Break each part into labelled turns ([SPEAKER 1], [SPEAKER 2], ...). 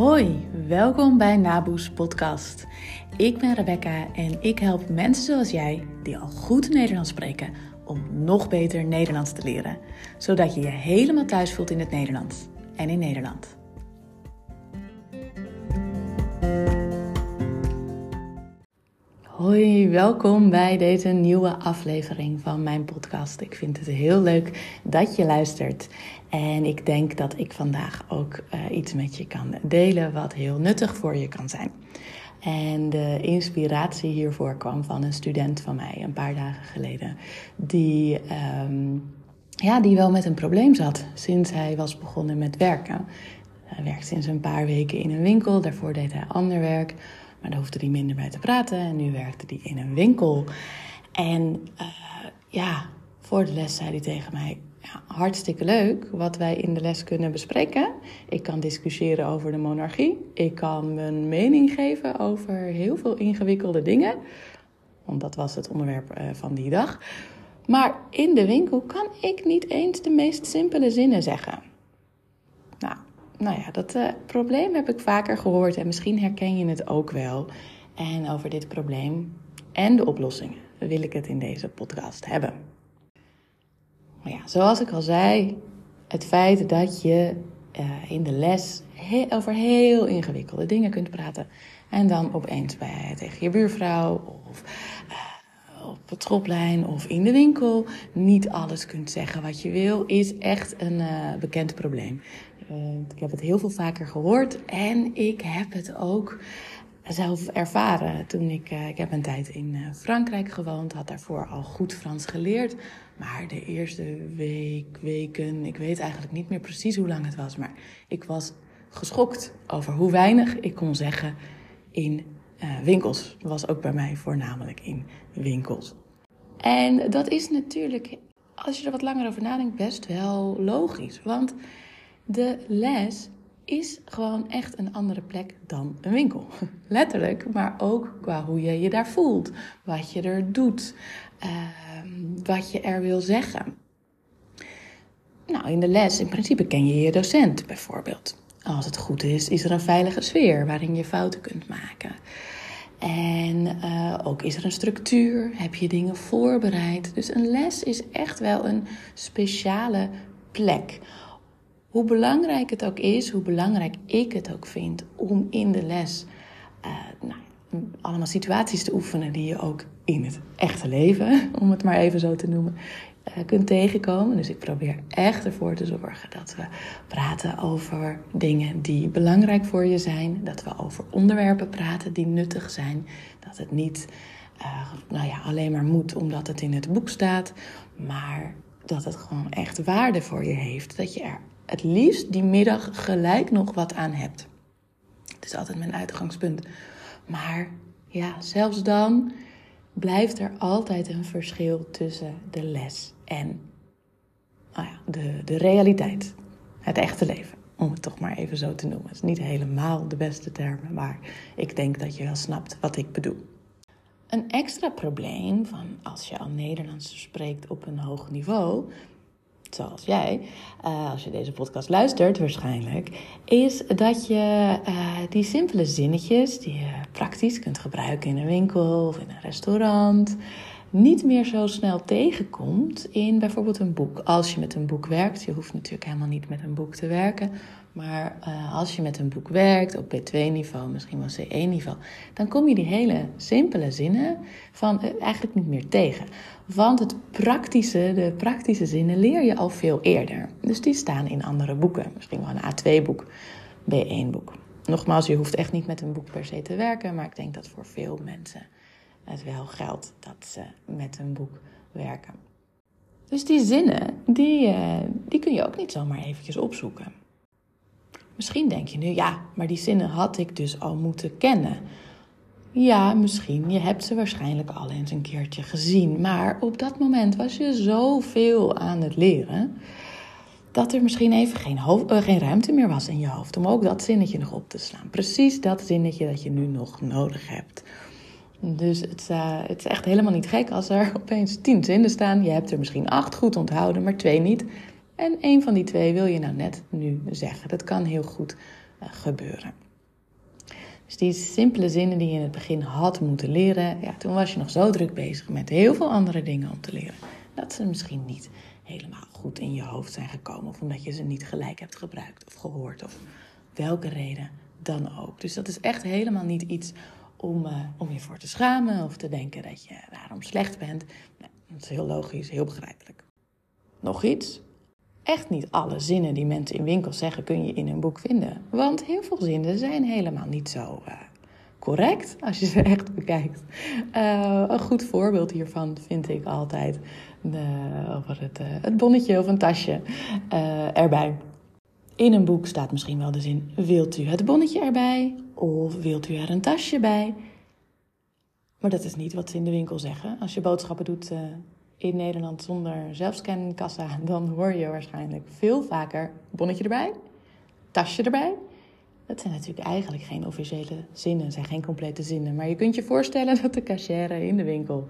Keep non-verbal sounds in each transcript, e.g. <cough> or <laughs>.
[SPEAKER 1] Hoi, welkom bij Naboes Podcast. Ik ben Rebecca en ik help mensen zoals jij, die al goed Nederlands spreken, om nog beter Nederlands te leren. Zodat je je helemaal thuis voelt in het Nederlands en in Nederland. Hoi, welkom bij deze nieuwe aflevering van mijn podcast. Ik vind het heel leuk dat je luistert. En ik denk dat ik vandaag ook uh, iets met je kan delen wat heel nuttig voor je kan zijn. En de inspiratie hiervoor kwam van een student van mij een paar dagen geleden. Die, um, ja, die wel met een probleem zat sinds hij was begonnen met werken. Hij werkt sinds een paar weken in een winkel. Daarvoor deed hij ander werk. Maar daar hoefde hij minder bij te praten. En nu werkte hij in een winkel. En uh, ja, voor de les zei hij tegen mij: ja, hartstikke leuk wat wij in de les kunnen bespreken. Ik kan discussiëren over de monarchie. Ik kan mijn mening geven over heel veel ingewikkelde dingen. Want dat was het onderwerp uh, van die dag. Maar in de winkel kan ik niet eens de meest simpele zinnen zeggen. Nou, nou ja, dat uh, probleem heb ik vaker gehoord en misschien herken je het ook wel. En over dit probleem en de oplossingen wil ik het in deze podcast hebben. Maar ja, zoals ik al zei, het feit dat je uh, in de les over heel ingewikkelde dingen kunt praten en dan opeens bij, tegen je buurvrouw of uh, op het schoolplein of in de winkel niet alles kunt zeggen wat je wil, is echt een bekend probleem. Ik heb het heel veel vaker gehoord en ik heb het ook zelf ervaren. Toen ik, uh, ik heb een tijd in uh, Frankrijk gewoond, had daarvoor al goed Frans geleerd. Maar de eerste week, weken, ik weet eigenlijk niet meer precies hoe lang het was. Maar ik was geschokt over hoe weinig ik kon zeggen in winkels. Dat was ook bij mij voornamelijk in winkels. En dat is natuurlijk, als je er wat langer over nadenkt, best wel logisch. Want de les is gewoon echt een andere plek dan een winkel. <laughs> Letterlijk, maar ook qua hoe je je daar voelt, wat je er doet, uh, wat je er wil zeggen. Nou, in de les, in principe ken je je docent bijvoorbeeld. Als het goed is, is er een veilige sfeer waarin je fouten kunt maken. En uh, ook is er een structuur, heb je dingen voorbereid. Dus een les is echt wel een speciale plek hoe belangrijk het ook is, hoe belangrijk ik het ook vind om in de les uh, nou, allemaal situaties te oefenen die je ook in het echte leven, <laughs> om het maar even zo te noemen, uh, kunt tegenkomen. Dus ik probeer echt ervoor te zorgen dat we praten over dingen die belangrijk voor je zijn, dat we over onderwerpen praten die nuttig zijn, dat het niet uh, nou ja, alleen maar moet omdat het in het boek staat, maar dat het gewoon echt waarde voor je heeft, dat je er het liefst die middag gelijk nog wat aan hebt. Het is altijd mijn uitgangspunt. Maar ja, zelfs dan blijft er altijd een verschil tussen de les en nou ja, de, de realiteit. Het echte leven. Om het toch maar even zo te noemen. Het is niet helemaal de beste termen, maar ik denk dat je wel snapt wat ik bedoel. Een extra probleem van als je al Nederlands spreekt op een hoog niveau, zoals jij, uh, als je deze podcast luistert waarschijnlijk, is dat je uh, die simpele zinnetjes die je praktisch kunt gebruiken in een winkel of in een restaurant, niet meer zo snel tegenkomt in bijvoorbeeld een boek. Als je met een boek werkt, je hoeft natuurlijk helemaal niet met een boek te werken, maar uh, als je met een boek werkt op B2-niveau, misschien wel C1-niveau, dan kom je die hele simpele zinnen van uh, eigenlijk niet meer tegen. Want het praktische, de praktische zinnen leer je al veel eerder. Dus die staan in andere boeken. Misschien wel een A2-boek, B1-boek. Nogmaals, je hoeft echt niet met een boek per se te werken, maar ik denk dat voor veel mensen het wel geldt dat ze met een boek werken. Dus die zinnen, die, uh, die kun je ook niet zomaar eventjes opzoeken. Misschien denk je nu, ja, maar die zinnen had ik dus al moeten kennen. Ja, misschien. Je hebt ze waarschijnlijk al eens een keertje gezien. Maar op dat moment was je zoveel aan het leren. dat er misschien even geen, hoofd, uh, geen ruimte meer was in je hoofd. om ook dat zinnetje nog op te slaan. Precies dat zinnetje dat je nu nog nodig hebt. Dus het, uh, het is echt helemaal niet gek als er <laughs> opeens tien zinnen staan. Je hebt er misschien acht goed onthouden, maar twee niet. En een van die twee wil je nou net nu zeggen. Dat kan heel goed uh, gebeuren. Dus die simpele zinnen die je in het begin had moeten leren, ja, toen was je nog zo druk bezig met heel veel andere dingen om te leren, dat ze misschien niet helemaal goed in je hoofd zijn gekomen. Of omdat je ze niet gelijk hebt gebruikt of gehoord. Of welke reden dan ook. Dus dat is echt helemaal niet iets om, uh, om je voor te schamen of te denken dat je daarom slecht bent. Nee, dat is heel logisch, heel begrijpelijk. Nog iets. Echt niet alle zinnen die mensen in winkels zeggen kun je in een boek vinden. Want heel veel zinnen zijn helemaal niet zo uh, correct als je ze <laughs> echt bekijkt. Uh, een goed voorbeeld hiervan vind ik altijd over het, het bonnetje of een tasje erbij. In een boek staat misschien wel de zin: Wilt u het bonnetje erbij? Of wilt u er een tasje bij? Maar dat is niet wat ze in de winkel zeggen. Als je boodschappen doet in Nederland zonder zelfscankassa, dan hoor je waarschijnlijk veel vaker bonnetje erbij, tasje erbij. Dat zijn natuurlijk eigenlijk geen officiële zinnen, zijn geen complete zinnen. Maar je kunt je voorstellen dat de cashier in de winkel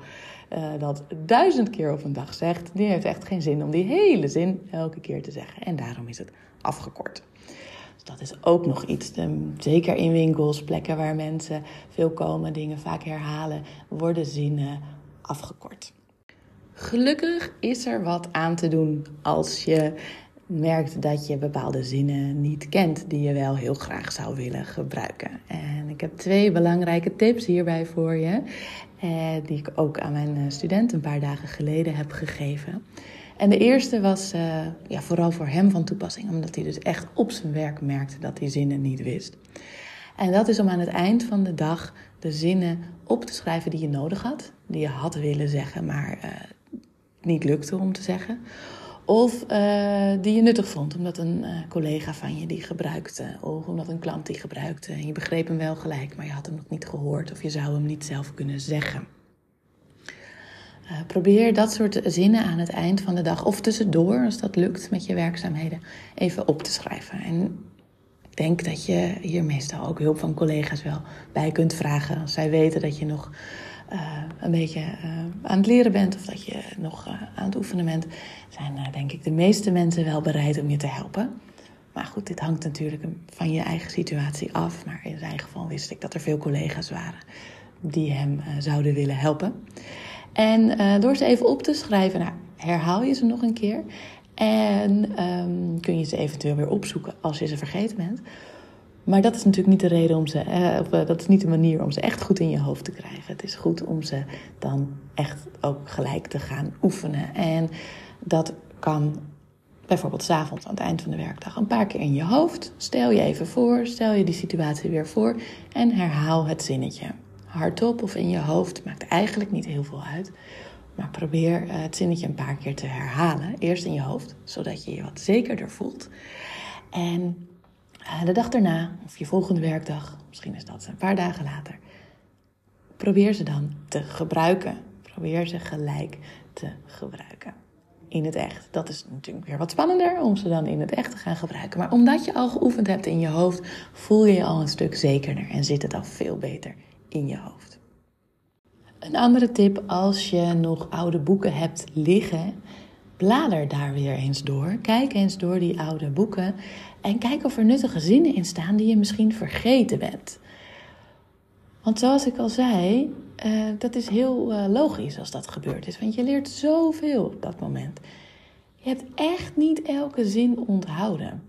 [SPEAKER 1] uh, dat duizend keer op een dag zegt. Die heeft echt geen zin om die hele zin elke keer te zeggen. En daarom is het afgekort. Dus dat is ook nog iets. zeker in winkels, plekken waar mensen veel komen, dingen vaak herhalen, worden zinnen afgekort. Gelukkig is er wat aan te doen als je merkt dat je bepaalde zinnen niet kent die je wel heel graag zou willen gebruiken. En ik heb twee belangrijke tips hierbij voor je, eh, die ik ook aan mijn eh, student een paar dagen geleden heb gegeven. En de eerste was eh, ja, vooral voor hem van toepassing, omdat hij dus echt op zijn werk merkte dat hij zinnen niet wist. En dat is om aan het eind van de dag de zinnen op te schrijven die je nodig had, die je had willen zeggen, maar niet lukte om te zeggen. Of uh, die je nuttig vond, omdat een uh, collega van je die gebruikte. Of omdat een klant die gebruikte. En je begreep hem wel gelijk, maar je had hem nog niet gehoord. Of je zou hem niet zelf kunnen zeggen. Uh, probeer dat soort zinnen aan het eind van de dag of tussendoor, als dat lukt met je werkzaamheden, even op te schrijven. En ik denk dat je hier meestal ook hulp van collega's wel bij kunt vragen. Als zij weten dat je nog uh, een beetje uh, aan het leren bent of dat je nog uh, aan het oefenen bent, zijn denk ik de meeste mensen wel bereid om je te helpen. Maar goed, dit hangt natuurlijk van je eigen situatie af. Maar in zijn geval wist ik dat er veel collega's waren die hem zouden willen helpen. En door ze even op te schrijven, nou, herhaal je ze nog een keer. En um, kun je ze eventueel weer opzoeken als je ze vergeten bent. Maar dat is natuurlijk niet de reden om ze, eh, of, uh, dat is niet de manier om ze echt goed in je hoofd te krijgen. Het is goed om ze dan echt ook gelijk te gaan oefenen. En dat kan bijvoorbeeld s'avonds aan het eind van de werkdag een paar keer in je hoofd. Stel je even voor, stel je die situatie weer voor en herhaal het zinnetje. Hardop of in je hoofd maakt eigenlijk niet heel veel uit. Maar probeer eh, het zinnetje een paar keer te herhalen. Eerst in je hoofd, zodat je je wat zekerder voelt. En eh, de dag daarna, of je volgende werkdag, misschien is dat een paar dagen later, probeer ze dan te gebruiken. Probeer ze gelijk te gebruiken. In het echt. Dat is natuurlijk weer wat spannender om ze dan in het echt te gaan gebruiken. Maar omdat je al geoefend hebt in je hoofd, voel je je al een stuk zekerder en zit het al veel beter in je hoofd. Een andere tip als je nog oude boeken hebt liggen, blader daar weer eens door. Kijk eens door die oude boeken en kijk of er nuttige zinnen in staan die je misschien vergeten bent. Want zoals ik al zei, uh, dat is heel uh, logisch als dat gebeurd is. Want je leert zoveel op dat moment. Je hebt echt niet elke zin onthouden.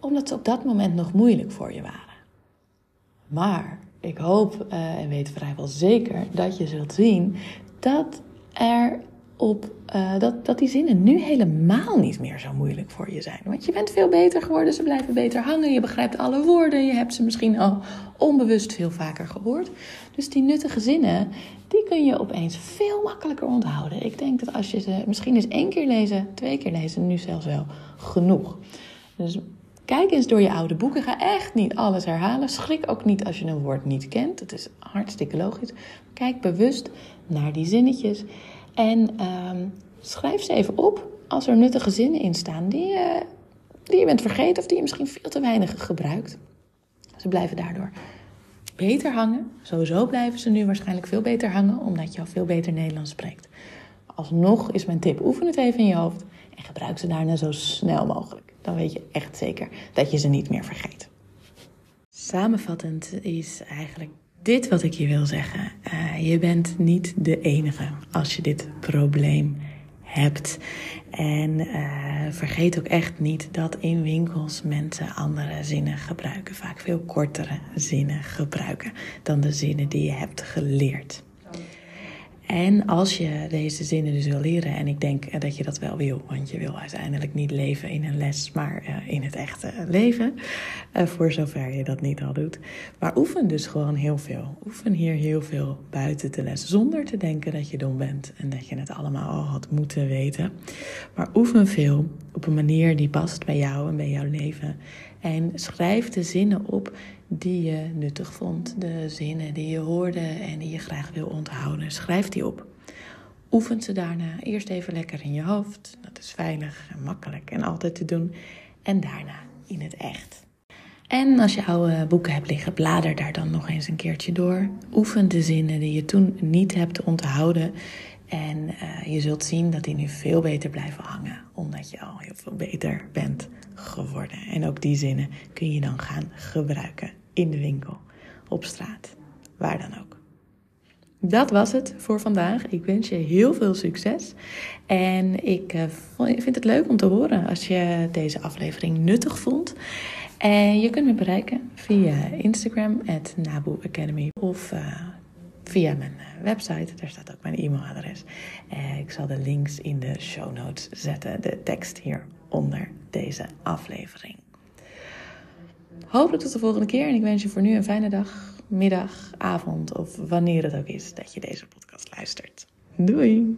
[SPEAKER 1] Omdat ze op dat moment nog moeilijk voor je waren. Maar ik hoop uh, en weet vrijwel zeker dat je zult zien dat er op uh, dat, dat die zinnen nu helemaal niet meer zo moeilijk voor je zijn. Want je bent veel beter geworden, ze blijven beter hangen, je begrijpt alle woorden, je hebt ze misschien al onbewust veel vaker gehoord. Dus die nuttige zinnen, die kun je opeens veel makkelijker onthouden. Ik denk dat als je ze misschien eens één keer lezen, twee keer lezen, nu zelfs wel genoeg. Dus Kijk eens door je oude boeken. Ga echt niet alles herhalen. Schrik ook niet als je een woord niet kent. Dat is hartstikke logisch. Kijk bewust naar die zinnetjes. En um, schrijf ze even op als er nuttige zinnen in staan die, die je bent vergeten of die je misschien veel te weinig gebruikt. Ze blijven daardoor beter hangen. Sowieso blijven ze nu waarschijnlijk veel beter hangen, omdat je al veel beter Nederlands spreekt. Alsnog is mijn tip: oefen het even in je hoofd en gebruik ze daarna zo snel mogelijk. Dan weet je echt zeker dat je ze niet meer vergeet. Samenvattend is eigenlijk dit wat ik je wil zeggen. Uh, je bent niet de enige als je dit probleem hebt. En uh, vergeet ook echt niet dat in winkels mensen andere zinnen gebruiken. Vaak veel kortere zinnen gebruiken dan de zinnen die je hebt geleerd. En als je deze zinnen dus wil leren, en ik denk dat je dat wel wil, want je wil uiteindelijk niet leven in een les, maar uh, in het echte leven, uh, voor zover je dat niet al doet. Maar oefen dus gewoon heel veel. Oefen hier heel veel buiten de les, zonder te denken dat je dom bent en dat je het allemaal al had moeten weten. Maar oefen veel op een manier die past bij jou en bij jouw leven. En schrijf de zinnen op die je nuttig vond. De zinnen die je hoorde en die je graag wil onthouden. Schrijf die op. Oefen ze daarna eerst even lekker in je hoofd. Dat is veilig en makkelijk en altijd te doen. En daarna in het echt. En als je oude boeken hebt liggen, blader daar dan nog eens een keertje door. Oefen de zinnen die je toen niet hebt onthouden. En uh, je zult zien dat die nu veel beter blijven hangen, omdat je al heel veel beter bent geworden. En ook die zinnen kun je dan gaan gebruiken in de winkel, op straat, waar dan ook. Dat was het voor vandaag. Ik wens je heel veel succes. En ik uh, vind het leuk om te horen als je deze aflevering nuttig vond. En je kunt me bereiken via Instagram, at Academy. Of uh, via mijn eh, website. Daar staat ook mijn e-mailadres. Ik zal de links in de show notes zetten. De tekst hieronder deze aflevering. Hopelijk tot de volgende keer. En ik wens je voor nu een fijne dag, middag, avond of wanneer het ook is dat je deze podcast luistert. Doei!